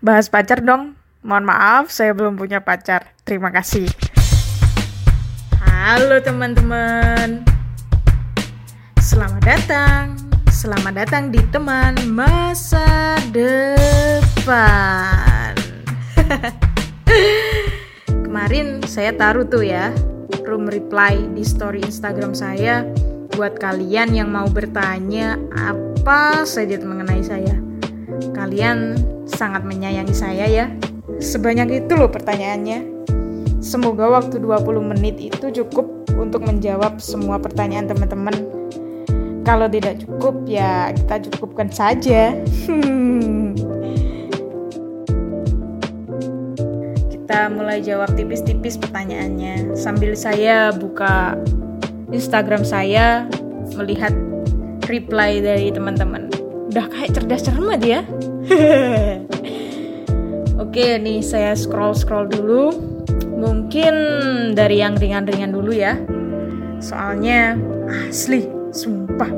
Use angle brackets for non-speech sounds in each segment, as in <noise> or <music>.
Bahas pacar dong. Mohon maaf, saya belum punya pacar. Terima kasih. Halo teman-teman. Selamat datang. Selamat datang di teman masa depan. <laughs> Kemarin saya taruh tuh ya room reply di story Instagram saya buat kalian yang mau bertanya apa saja mengenai saya. Kalian sangat menyayangi saya ya. Sebanyak itu loh pertanyaannya. Semoga waktu 20 menit itu cukup untuk menjawab semua pertanyaan teman-teman. Kalau tidak cukup ya kita cukupkan saja. <laughs> kita mulai jawab tipis-tipis pertanyaannya sambil saya buka Instagram saya melihat reply dari teman-teman. Udah kayak cerdas cermat ya. <laughs> Oke, nih saya scroll-scroll dulu. Mungkin dari yang ringan-ringan dulu ya. Soalnya asli, sumpah.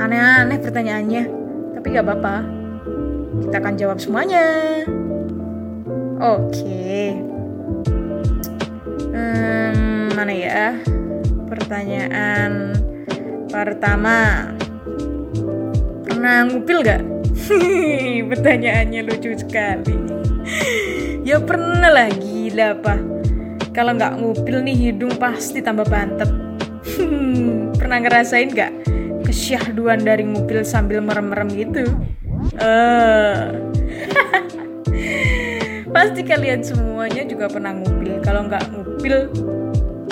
Aneh-aneh pertanyaannya. Tapi gak apa-apa. Kita akan jawab semuanya. Oke. Hmm, mana ya? Pertanyaan pertama. Pernah ngupil gak? <laughs> Pertanyaannya lucu sekali. ya pernah lah, gila apa? Kalau nggak ngupil nih hidung pasti tambah bantet. <laughs> pernah ngerasain gak? Kesyahduan dari ngupil sambil merem-merem gitu? Uh. <laughs> pasti kalian semuanya juga pernah ngupil kalau nggak ngupil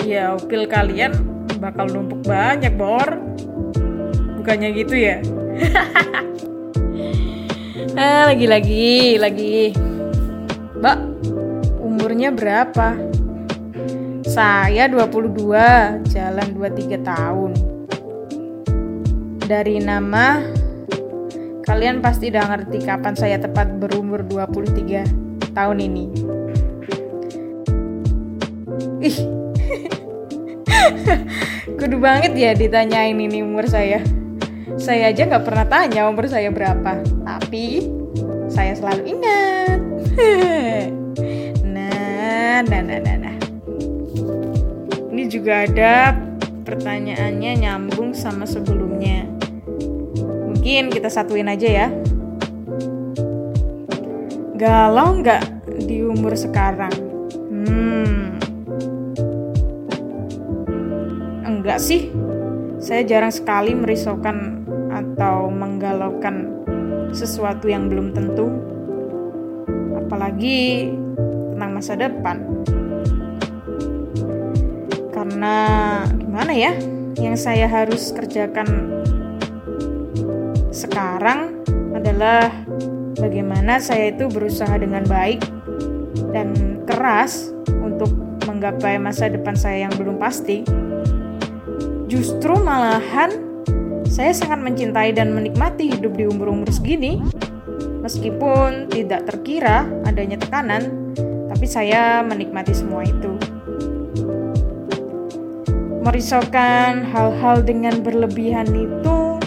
ya upil kalian bakal numpuk banyak bor bukannya gitu ya <laughs> ah, lagi lagi lagi mbak umurnya berapa saya 22 jalan 23 tahun dari nama kalian pasti udah ngerti kapan saya tepat berumur 23 tahun ini. Ih, <laughs> kudu banget ya ditanyain ini umur saya. Saya aja nggak pernah tanya umur saya berapa, tapi saya selalu ingat. <laughs> nah, nah, nah, nah, nah. Ini juga ada pertanyaannya nyambung sama sebelumnya. Mungkin kita satuin aja ya. Galau nggak di umur sekarang? Hmm. Enggak sih. Saya jarang sekali merisaukan atau menggalaukan sesuatu yang belum tentu. Apalagi tentang masa depan. Karena gimana ya? Yang saya harus kerjakan sekarang adalah bagaimana saya itu berusaha dengan baik dan keras untuk menggapai masa depan saya yang belum pasti. Justru malahan saya sangat mencintai dan menikmati hidup di umur-umur segini. Meskipun tidak terkira adanya tekanan, tapi saya menikmati semua itu. Merisaukan hal-hal dengan berlebihan itu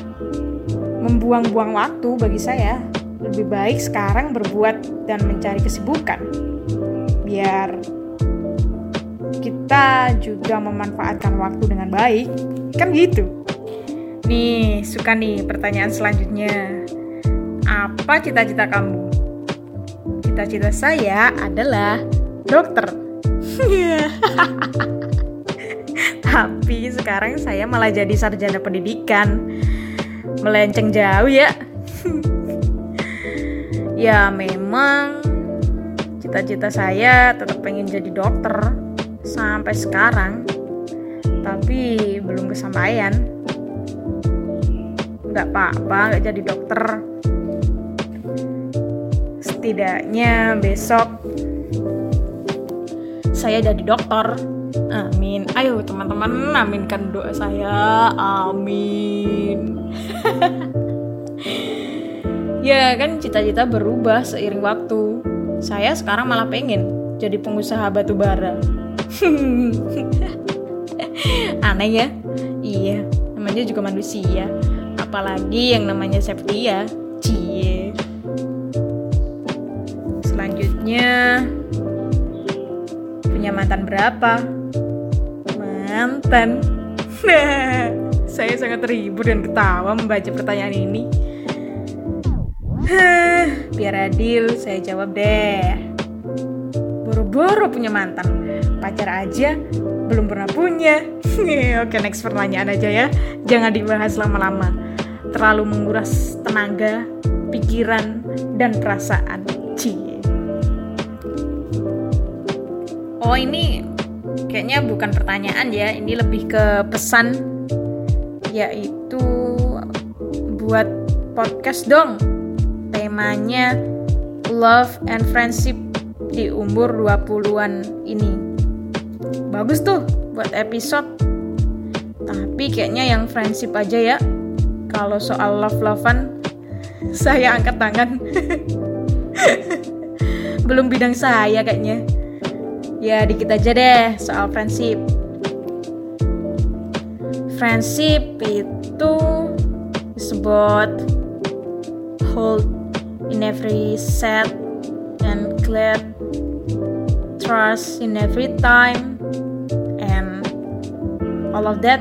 membuang-buang waktu bagi saya lebih baik sekarang berbuat dan mencari kesibukan biar kita juga memanfaatkan waktu dengan baik kan gitu nih suka nih pertanyaan selanjutnya. Apa cita-cita kamu? Cita-cita saya adalah dokter. <laughs> Tapi sekarang saya malah jadi sarjana pendidikan. Melenceng jauh ya. <laughs> Ya memang cita-cita saya tetap pengen jadi dokter sampai sekarang. Tapi belum kesampaian nggak apa-apa nggak jadi dokter. Setidaknya besok saya jadi dokter. Amin. Ayo teman-teman aminkan doa saya. Amin. <laughs> Ya kan cita-cita berubah seiring waktu. Saya sekarang malah pengen jadi pengusaha batu bara. <laughs> Aneh ya? Iya namanya juga manusia apalagi yang namanya Septia cie Pertanyaannya, punya mantan berapa? Mantan. <laughs> Saya sangat terhibur dan ketawa membaca pertanyaan ini. Biar adil, saya jawab deh. Boro-boro punya mantan, pacar aja belum pernah punya. <laughs> Oke, next pertanyaan aja ya. Jangan dibahas lama-lama. Terlalu menguras tenaga, pikiran, dan perasaan. Cie. Oh, ini kayaknya bukan pertanyaan ya. Ini lebih ke pesan yaitu buat podcast dong temanya love and friendship di umur 20-an ini. Bagus tuh buat episode. Tapi kayaknya yang friendship aja ya. Kalau soal love-lovean saya angkat tangan. <laughs> Belum bidang saya kayaknya. Ya dikit aja deh soal friendship. Friendship itu disebut hold in every sad and glad, trust in every time, and all of that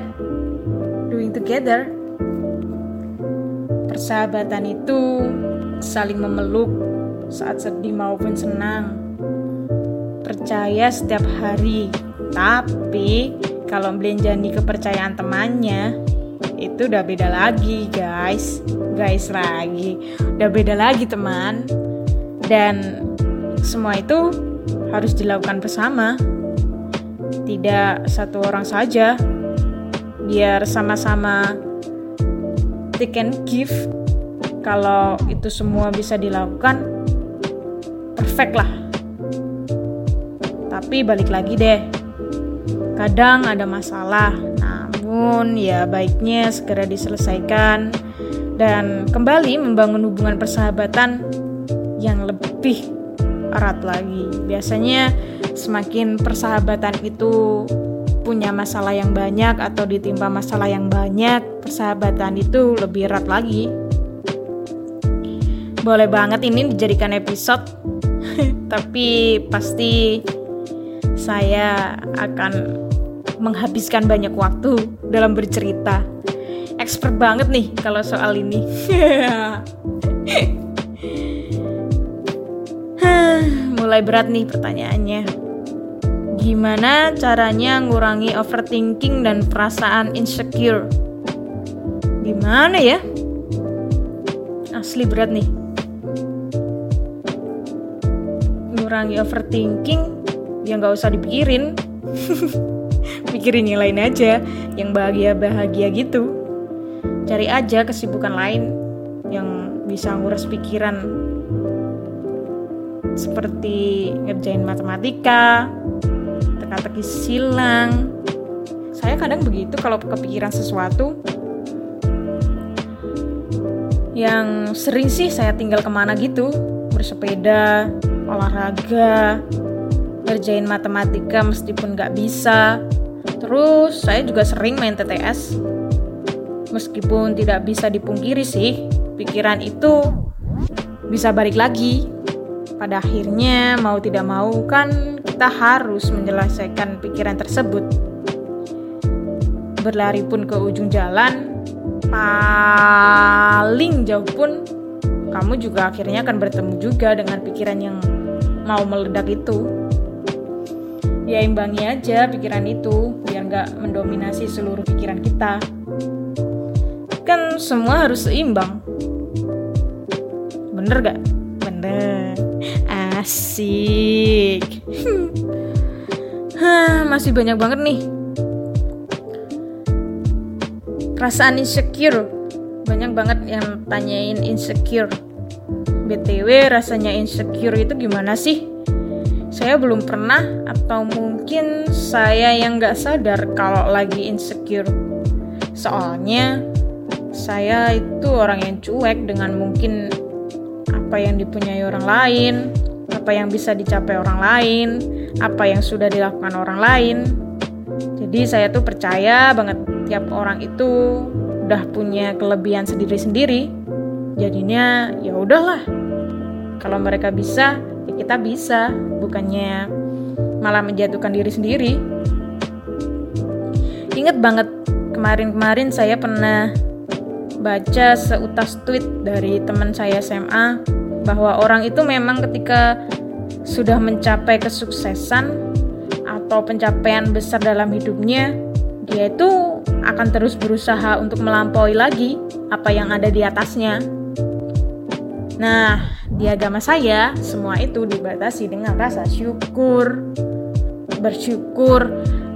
doing together. Persahabatan itu saling memeluk saat sedih maupun senang. Percaya setiap hari, tapi kalau belenjani kepercayaan temannya, itu udah beda lagi guys. Guys lagi udah beda lagi teman. Dan semua itu harus dilakukan bersama. Tidak satu orang saja. Biar sama-sama take and give kalau itu semua bisa dilakukan perfect lah tapi balik lagi deh kadang ada masalah namun ya baiknya segera diselesaikan dan kembali membangun hubungan persahabatan yang lebih erat lagi. Biasanya semakin persahabatan itu punya masalah yang banyak atau ditimpa masalah yang banyak, persahabatan itu lebih erat lagi. Boleh banget ini dijadikan episode, <laughs> tapi pasti saya akan menghabiskan banyak waktu dalam bercerita. Expert banget nih kalau soal ini. <laughs> Mulai berat nih pertanyaannya. Gimana caranya ngurangi overthinking dan perasaan insecure? Gimana ya? Asli berat nih. Ngurangi overthinking ya nggak usah dipikirin. <laughs> mikirin yang lain aja yang bahagia-bahagia gitu. Cari aja kesibukan lain yang bisa nguras pikiran. Seperti ngerjain matematika teka-teki silang. Saya kadang begitu kalau kepikiran sesuatu yang sering sih saya tinggal ke mana gitu bersepeda olahraga ngerjain matematika meskipun nggak bisa Terus saya juga sering main TTS. Meskipun tidak bisa dipungkiri sih, pikiran itu bisa balik lagi. Pada akhirnya mau tidak mau kan kita harus menyelesaikan pikiran tersebut. Berlari pun ke ujung jalan, paling jauh pun kamu juga akhirnya akan bertemu juga dengan pikiran yang mau meledak itu. Ya imbangi aja pikiran itu biar nggak mendominasi seluruh pikiran kita. Kan semua harus seimbang. Bener gak? bener. Asik. Hah, masih banyak banget nih. Perasaan insecure. Banyak banget yang tanyain insecure btw rasanya insecure itu gimana sih? Saya belum pernah atau mungkin saya yang nggak sadar kalau lagi insecure. Soalnya saya itu orang yang cuek dengan mungkin apa yang dipunyai orang lain apa yang bisa dicapai orang lain apa yang sudah dilakukan orang lain. Jadi saya tuh percaya banget tiap orang itu udah punya kelebihan sendiri-sendiri jadinya ya udahlah kalau mereka bisa ya kita bisa bukannya malah menjatuhkan diri sendiri inget banget kemarin-kemarin saya pernah baca seutas tweet dari teman saya SMA bahwa orang itu memang ketika sudah mencapai kesuksesan atau pencapaian besar dalam hidupnya, dia itu akan terus berusaha untuk melampaui lagi apa yang ada di atasnya. Nah, di agama saya, semua itu dibatasi dengan rasa syukur, bersyukur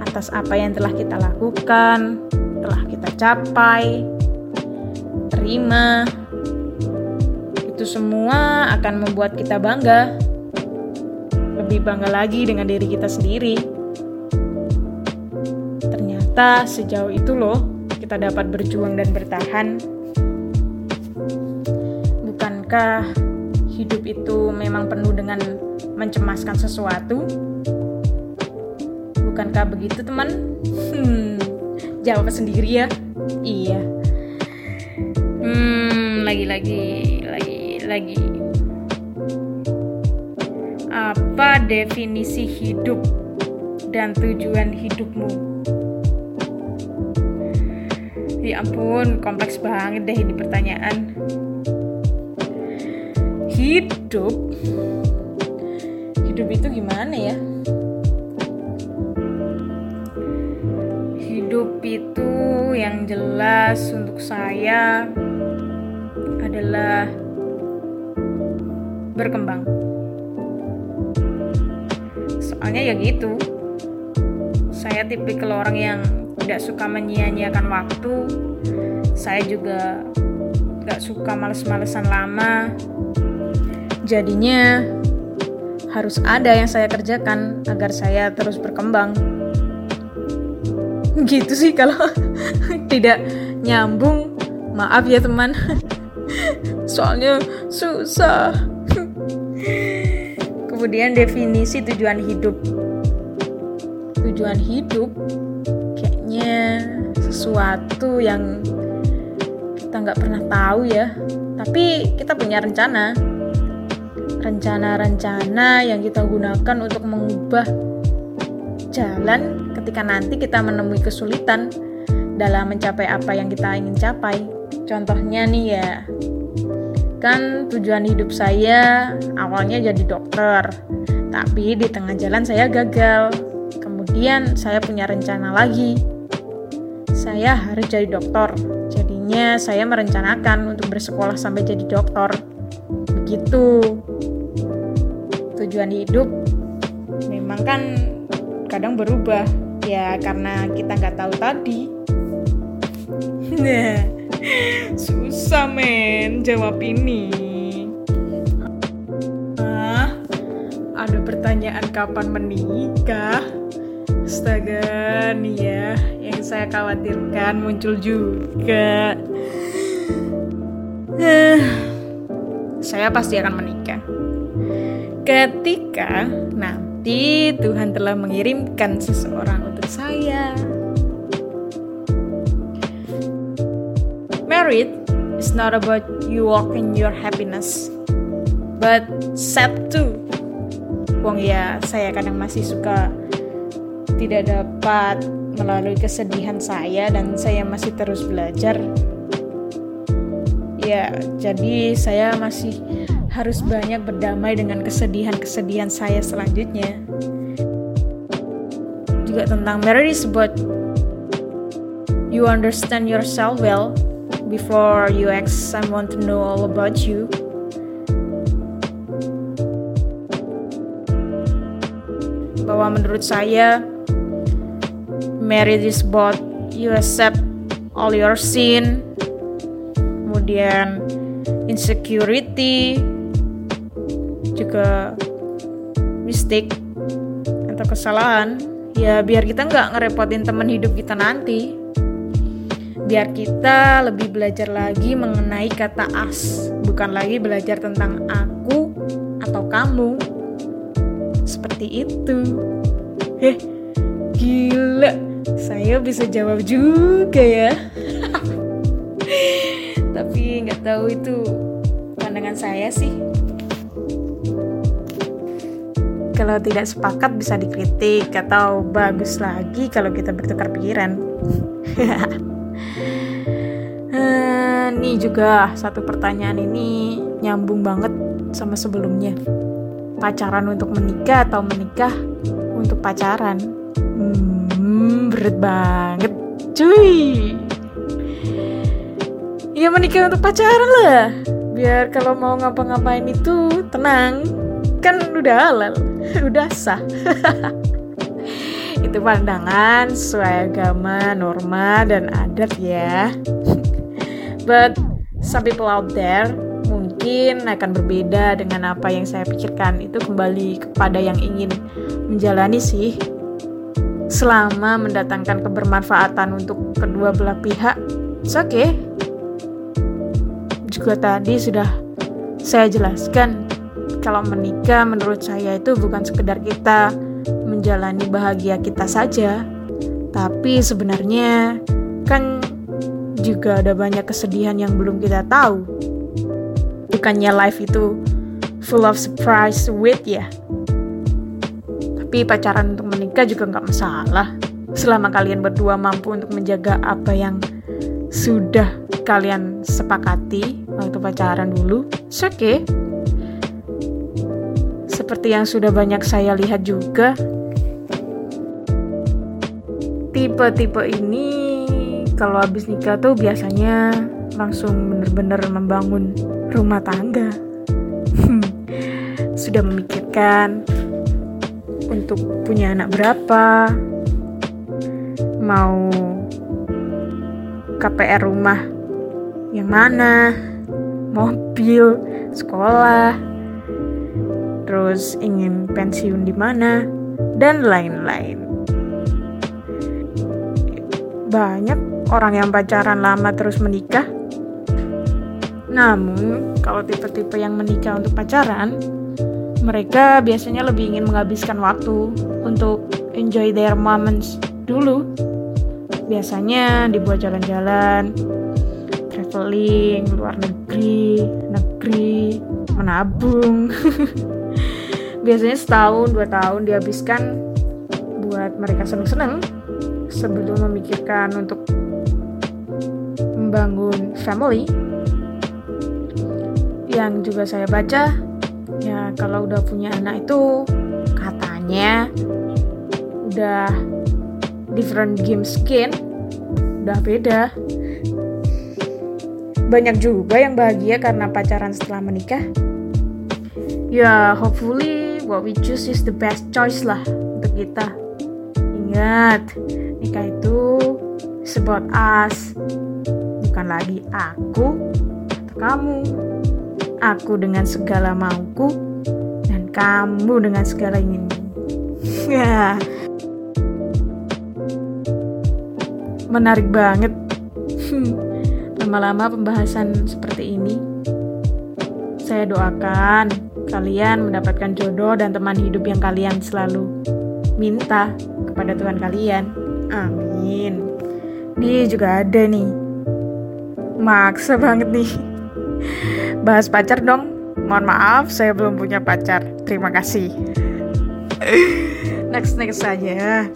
atas apa yang telah kita lakukan, telah kita capai, terima. Itu semua akan membuat kita bangga. Lebih bangga lagi dengan diri kita sendiri. Ternyata sejauh itu loh kita dapat berjuang dan bertahan. Bukankah hidup itu memang penuh dengan mencemaskan sesuatu? Bukankah begitu, teman? Hmm, jawab sendiri ya. Iya. Hmm, lagi-lagi, lagi-lagi. Apa definisi hidup dan tujuan hidupmu? Ya ampun, kompleks banget deh ini pertanyaan. Hidup, hidup itu gimana ya? Hidup itu yang jelas untuk saya adalah berkembang. Soalnya ya gitu. Saya tipikal orang yang tidak suka menyia-nyiakan waktu. Saya juga gak suka males-malesan lama. Jadinya harus ada yang saya kerjakan agar saya terus berkembang. Gitu sih kalau <laughs> tidak nyambung. Maaf ya teman. <laughs> Soalnya susah. <laughs> Kemudian definisi tujuan hidup. Tujuan hidup kayaknya sesuatu yang kita nggak pernah tahu ya. Tapi kita punya rencana rencana-rencana yang kita gunakan untuk mengubah jalan ketika nanti kita menemui kesulitan dalam mencapai apa yang kita ingin capai. Contohnya nih ya, kan tujuan hidup saya awalnya jadi dokter, tapi di tengah jalan saya gagal. Kemudian saya punya rencana lagi, saya harus jadi dokter. Jadinya saya merencanakan untuk bersekolah sampai jadi dokter. Begitu tujuan hidup memang kan kadang berubah. Ya karena kita nggak tahu tadi. Nah susah men jawab ini. Ah ada pertanyaan kapan menikah? Astaga nih ya yang saya khawatirkan muncul juga. Saya pasti akan menikah ketika nanti Tuhan telah mengirimkan seseorang untuk saya. Married is not about you walking your happiness, but sad too. Wong ya, saya kadang masih suka tidak dapat melalui kesedihan saya dan saya masih terus belajar. Ya, jadi saya masih harus banyak berdamai dengan kesedihan-kesedihan saya selanjutnya. Juga tentang marriage about you understand yourself well before you ask someone to know all about you. Bahwa menurut saya marriage is about you accept all your sin, kemudian insecurity, juga mistake atau kesalahan ya biar kita nggak ngerepotin teman hidup kita nanti. Biar kita lebih belajar lagi mengenai kata as bukan lagi belajar tentang aku atau kamu. Seperti itu. Heh gila. Saya bisa jawab juga ya. <laughs> Tapi nggak tahu itu pandangan saya sih Kalau tidak sepakat bisa dikritik atau bagus lagi kalau kita bertukar pikiran. <laughs> Ini juga satu pertanyaan ini nyambung banget sama sebelumnya. Pacaran untuk menikah atau menikah untuk pacaran? Hmm, berat banget, cuy. Ya menikah untuk pacaran lah. Biar kalau mau ngapa-ngapain itu tenang. Kan udah halal, <laughs> udah sah. itu pandangan sesuai agama, norma, dan adat ya. But some people out there mungkin akan berbeda dengan apa yang saya pikirkan. Itu kembali kepada yang ingin menjalani sih. Selama mendatangkan kebermanfaatan untuk kedua belah pihak, it's okay. Juga tadi sudah saya jelaskan kalau menikah menurut saya itu bukan sekedar kita menjalani bahagia kita saja, tapi sebenarnya kan juga ada banyak kesedihan yang belum kita tahu. Bukannya life itu full of surprise with ya. Tapi pacaran untuk menikah juga nggak masalah. Selama kalian berdua mampu untuk menjaga apa yang sudah kalian sepakati waktu pacaran dulu, it's okay. Seperti yang sudah banyak saya lihat juga, tipe-tipe ini kalau habis nikah tuh biasanya langsung bener-bener membangun rumah tangga. <laughs> Sudah memikirkan untuk punya anak berapa, mau KPR rumah yang mana, mobil, sekolah, terus ingin pensiun di mana, dan lain-lain. Banyak orang yang pacaran lama terus menikah. Namun, kalau tipe-tipe yang menikah untuk pacaran, mereka biasanya lebih ingin menghabiskan waktu untuk enjoy their moments dulu. Biasanya dibuat jalan-jalan, traveling, luar negeri, negeri, menabung. <laughs> biasanya setahun, dua tahun dihabiskan buat mereka seneng-seneng sebelum memikirkan untuk membangun family. Yang juga saya baca ya kalau udah punya anak itu katanya udah different game skin udah beda. Banyak juga yang bahagia karena pacaran setelah menikah. Ya hopefully what we choose is the best choice lah untuk kita ingat nikah itu is about us bukan lagi aku atau kamu. Aku dengan segala mauku dan kamu dengan segala inginmu. Ya. <laughs> Menarik banget. Lama-lama pembahasan seperti ini. Saya doakan kalian mendapatkan jodoh dan teman hidup yang kalian selalu minta kepada Tuhan kalian. Amin. Dia juga ada nih Maksa banget nih. Bahas pacar dong. Mohon maaf, saya belum punya pacar. Terima kasih. next next saja.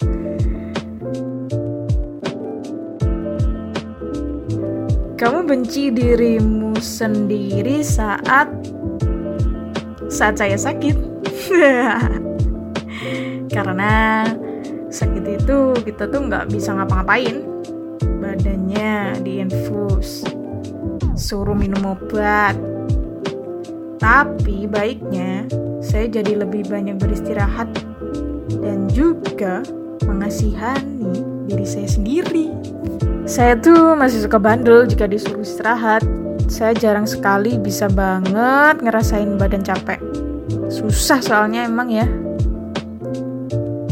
Kamu benci dirimu sendiri saat saat saya sakit. <laughs> Karena sakit itu kita tuh nggak bisa ngapa-ngapain. Badannya diinfus suruh minum obat. Tapi baiknya saya jadi lebih banyak beristirahat dan juga mengasihani diri saya sendiri. Saya tuh masih suka bandel jika disuruh istirahat. Saya jarang sekali bisa banget ngerasain badan capek. Susah soalnya emang ya.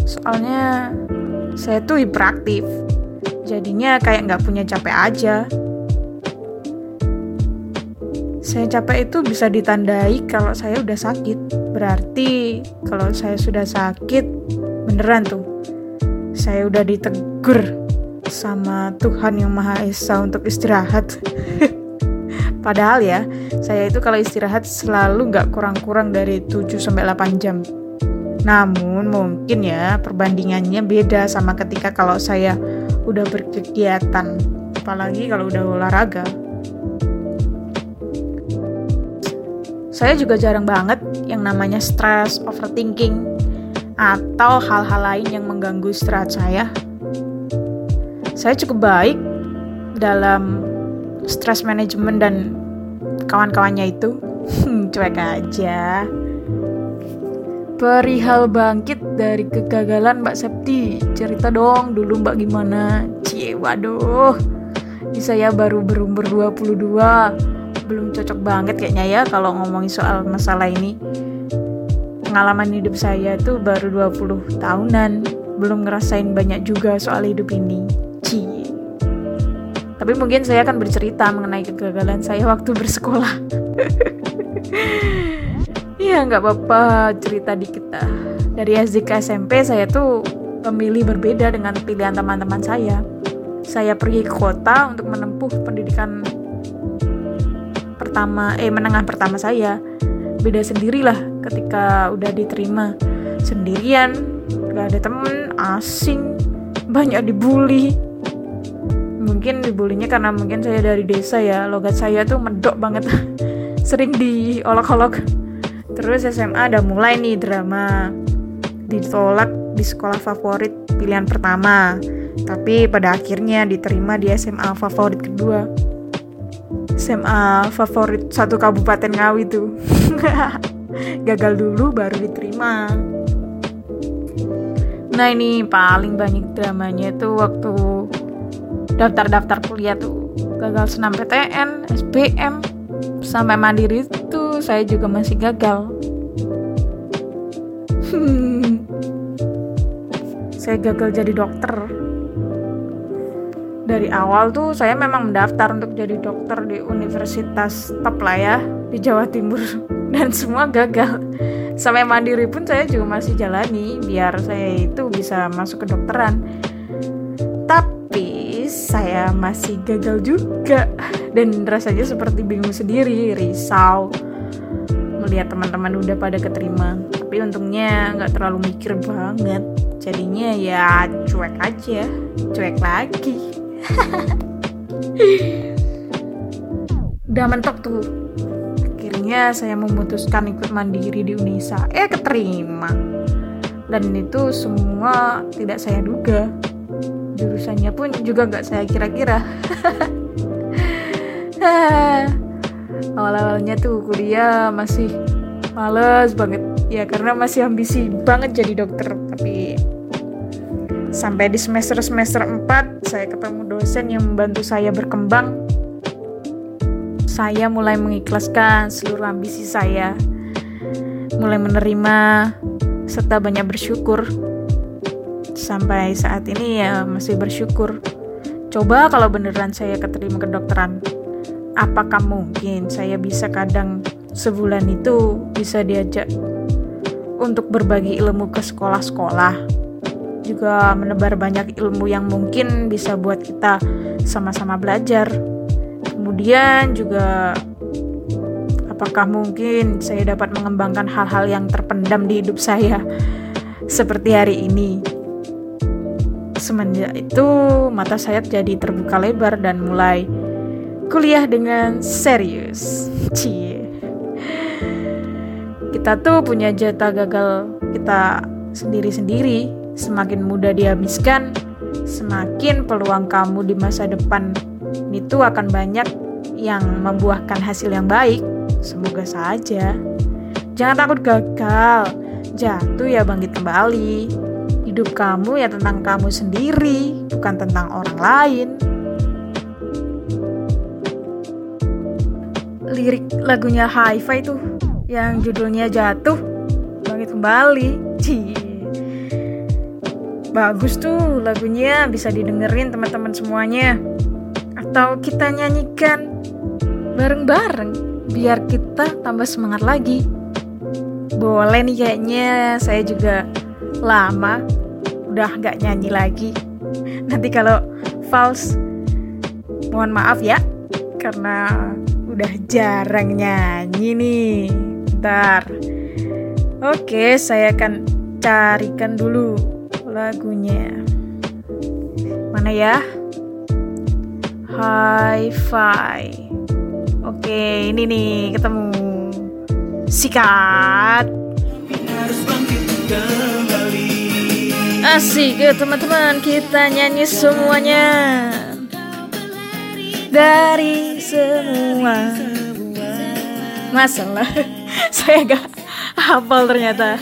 Soalnya saya tuh hiperaktif. Jadinya kayak nggak punya capek aja. Saya capek itu bisa ditandai kalau saya udah sakit. Berarti kalau saya sudah sakit, beneran tuh. Saya udah ditegur sama Tuhan yang Maha Esa untuk istirahat. <laughs> Padahal ya, saya itu kalau istirahat selalu nggak kurang-kurang dari 7 sampai 8 jam. Namun mungkin ya perbandingannya beda sama ketika kalau saya udah berkegiatan, apalagi kalau udah olahraga. Saya juga jarang banget yang namanya stress, overthinking, atau hal-hal lain yang mengganggu istirahat saya. Saya cukup baik dalam stress management dan kawan-kawannya itu. Cuek aja. Perihal bangkit dari kegagalan Mbak Septi Cerita dong dulu Mbak gimana? Cie waduh. Ini saya baru berumur 22 Belum cocok banget kayaknya ya Kalau ngomongin soal masalah ini. Pengalaman hidup saya itu baru 20 tahunan. Belum ngerasain banyak juga soal hidup ini. Cie Tapi mungkin saya akan bercerita mengenai kegagalan saya waktu bersekolah <laughs> Iya nggak apa-apa cerita dikit dah. Dari SD ke SMP saya tuh pemilih berbeda dengan pilihan teman-teman saya. Saya pergi ke kota untuk menempuh pendidikan pertama, eh menengah pertama saya. Beda sendirilah ketika udah diterima sendirian, gak ada temen, asing, banyak dibully. Mungkin dibulinya karena mungkin saya dari desa ya, logat saya tuh medok banget, <laughs> sering diolok-olok Terus SMA ada mulai nih drama ditolak di sekolah favorit pilihan pertama, tapi pada akhirnya diterima di SMA favorit kedua. SMA favorit satu kabupaten Ngawi tuh. <laughs> Gagal dulu baru diterima. Nah ini paling banyak dramanya tuh waktu daftar-daftar kuliah tuh gagal senam PTN, SBM, sampai mandiri itu saya juga masih gagal. saya gagal jadi dokter. Dari awal tuh saya memang mendaftar untuk jadi dokter di universitas top lah ya di Jawa Timur <laughs> dan semua gagal. Sampai mandiri pun saya juga masih jalani biar saya itu bisa masuk ke dokteran. Saya masih gagal juga dan rasanya seperti bingung sendiri, risau melihat teman-teman udah pada keterima. Tapi untungnya nggak terlalu mikir banget. Jadinya ya cuek aja, cuek lagi. udah mentok tuh. Akhirnya saya memutuskan ikut mandiri di Unisa. Eh keterima. Dan itu semua tidak saya duga jurusannya pun juga nggak saya kira-kira. <laughs> Awal-awalnya tuh kuliah masih males banget. Ya karena masih ambisi banget jadi dokter tapi sampai di semester semester 4 saya ketemu dosen yang membantu saya berkembang. Saya mulai mengikhlaskan seluruh ambisi saya mulai menerima serta banyak bersyukur sampai saat ini ya masih bersyukur. Coba kalau beneran saya keterima kedokteran, apakah mungkin saya bisa kadang sebulan itu bisa diajak untuk berbagi ilmu ke sekolah-sekolah juga menebar banyak ilmu yang mungkin bisa buat kita sama-sama belajar. Kemudian juga apakah mungkin saya dapat mengembangkan hal-hal yang terpendam di hidup saya <laughs> seperti hari ini semenjak itu mata saya jadi terbuka lebar dan mulai kuliah dengan serius. Cie. Kita tuh punya jatah gagal kita sendiri-sendiri. Semakin mudah dihabiskan, semakin peluang kamu di masa depan itu akan banyak yang membuahkan hasil yang baik. Semoga saja. Jangan takut gagal. Jatuh ya bangkit kembali. Hidup kamu ya tentang kamu sendiri, bukan tentang orang lain. Lirik lagunya Hi-Fi tuh yang judulnya Jatuh, bangkit kembali. Cie. Bagus tuh lagunya bisa didengerin teman-teman semuanya. Atau kita nyanyikan bareng-bareng biar kita tambah semangat lagi. Boleh nih kayaknya saya juga lama udah nggak nyanyi lagi. Nanti kalau false, mohon maaf ya, karena udah jarang nyanyi nih. Ntar. Oke, saya akan carikan dulu lagunya. Mana ya? Hi-Fi. Oke, ini nih ketemu. Sikat. Asik ya teman-teman, kita nyanyi semuanya. Dari semua. Masalah. <laughs> Saya gak hafal ternyata.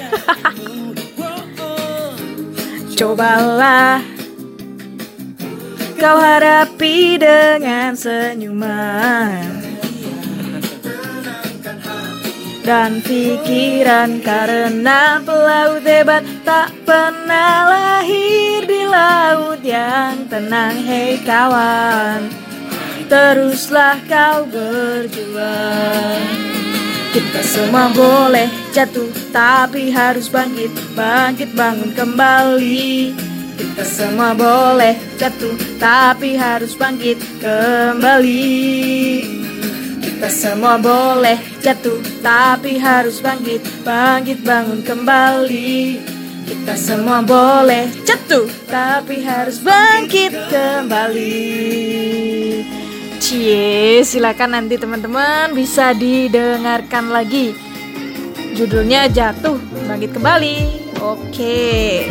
<laughs> Cobalah. Kau hadapi dengan senyuman dan pikiran karena pelaut hebat tak pernah lahir di laut yang tenang hei kawan. Teruslah kau berjuang. Kita semua boleh jatuh tapi harus bangkit bangkit bangun kembali. Kita semua boleh jatuh tapi harus bangkit kembali kita semua boleh jatuh tapi harus bangkit bangkit bangun kembali kita semua boleh jatuh tapi harus bangkit kembali Cie, silakan nanti teman-teman bisa didengarkan lagi. Judulnya Jatuh, Bangkit Kembali. Oke.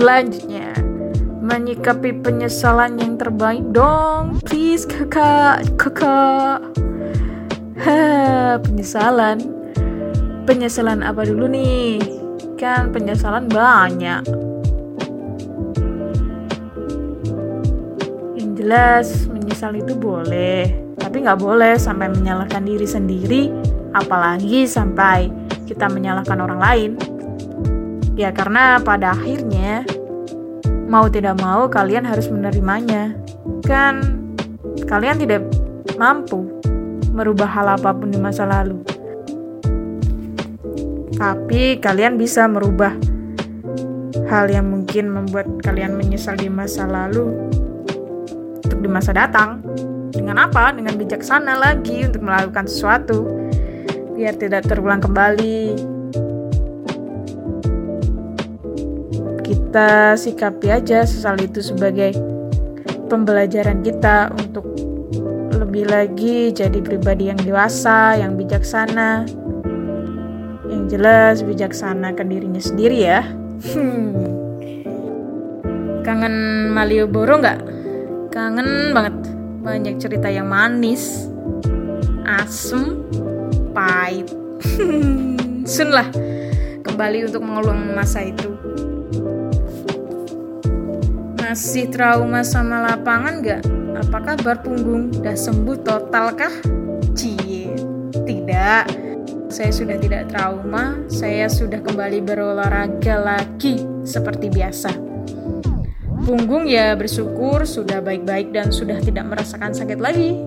Selanjutnya, menyikapi penyesalan yang terbaik dong. Please kakak, kakak. Ha, penyesalan. Penyesalan apa dulu nih? kan penyesalan banyak yang jelas menyesal itu boleh tapi nggak boleh sampai menyalahkan diri sendiri apalagi sampai kita menyalahkan orang lain ya karena pada akhirnya mau tidak mau kalian harus menerimanya kan kalian tidak mampu merubah hal apa pun di masa lalu tapi kalian bisa merubah hal yang mungkin membuat kalian menyesal di masa lalu untuk di masa datang. Dengan apa? Dengan bijaksana lagi untuk melakukan sesuatu biar tidak terulang kembali. Kita sikapi aja sesal itu sebagai pembelajaran kita untuk lebih lagi jadi pribadi yang dewasa, yang bijaksana, jelas bijaksana ke dirinya sendiri ya. Hmm. Kangen Malioboro nggak? Kangen banget. Banyak cerita yang manis, asem, pahit. <laughs> Sun lah kembali untuk mengulang masa itu. Masih trauma sama lapangan nggak? Apa kabar punggung? Udah sembuh total kah? Cie, tidak saya sudah tidak trauma, saya sudah kembali berolahraga lagi seperti biasa. Punggung ya bersyukur sudah baik-baik dan sudah tidak merasakan sakit lagi.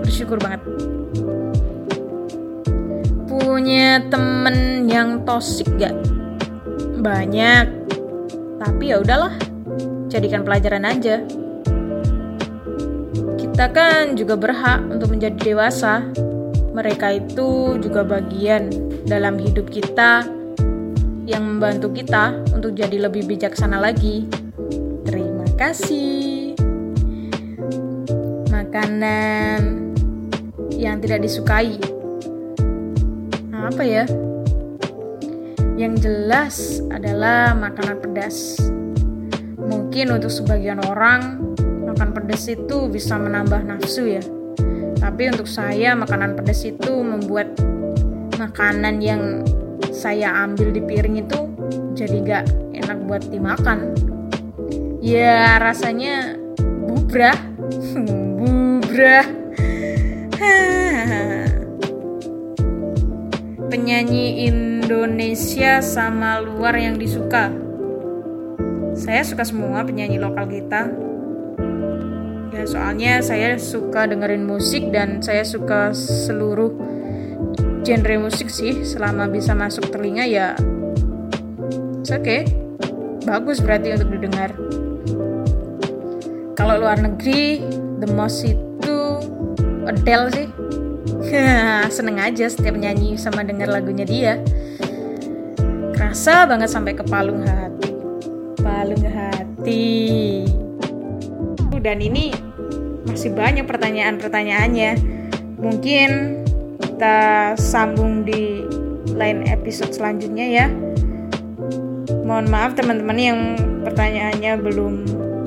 Bersyukur banget. Punya temen yang tosik gak? Banyak. Tapi ya udahlah, jadikan pelajaran aja. Kita kan juga berhak untuk menjadi dewasa mereka itu juga bagian dalam hidup kita yang membantu kita untuk jadi lebih bijaksana lagi. Terima kasih. Makanan yang tidak disukai. Apa ya? Yang jelas adalah makanan pedas. Mungkin untuk sebagian orang makan pedas itu bisa menambah nafsu ya. Tapi untuk saya makanan pedas itu membuat makanan yang saya ambil di piring itu jadi gak enak buat dimakan. Ya rasanya bubrah. <laughs> Bubrah. <laughs> Penyanyi Indonesia sama luar yang disuka saya suka semua penyanyi lokal kita. Ya soalnya saya suka dengerin musik dan saya suka seluruh genre musik sih. Selama bisa masuk telinga ya oke okay. Bagus berarti untuk didengar. Kalau luar negeri the most itu Adele sih. <laughs> Seneng aja setiap nyanyi sama denger lagunya dia. Kerasa banget sampai ke palung hati palung hati? Dan ini masih banyak pertanyaan-pertanyaannya. Mungkin kita sambung di lain episode selanjutnya ya. Mohon maaf teman-teman yang pertanyaannya belum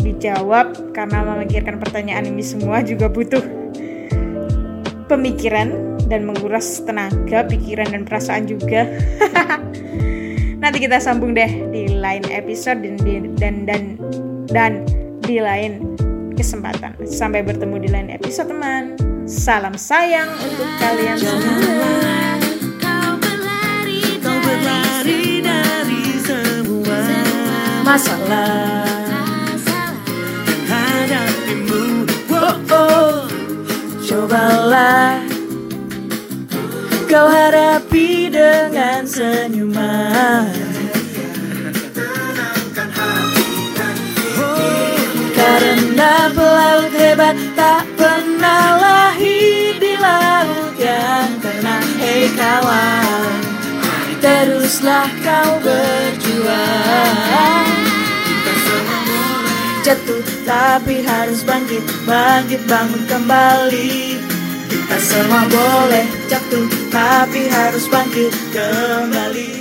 dijawab karena memikirkan pertanyaan ini semua juga butuh pemikiran dan menguras tenaga, pikiran dan perasaan juga. <laughs> Nanti kita sambung deh di lain episode dan dan dan dan di lain kesempatan. Sampai bertemu di lain episode teman. Salam sayang untuk kalian semua. masalah hadapimu. Oh, oh cobalah kau hadapi dengan senyuman. Karena pelaut hebat tak pernah lahir di laut yang tenang. Hei kawan, teruslah kau berjuang. Jatuh tapi harus bangkit, bangkit bangun kembali Kita semua boleh jatuh tapi harus bangkit kembali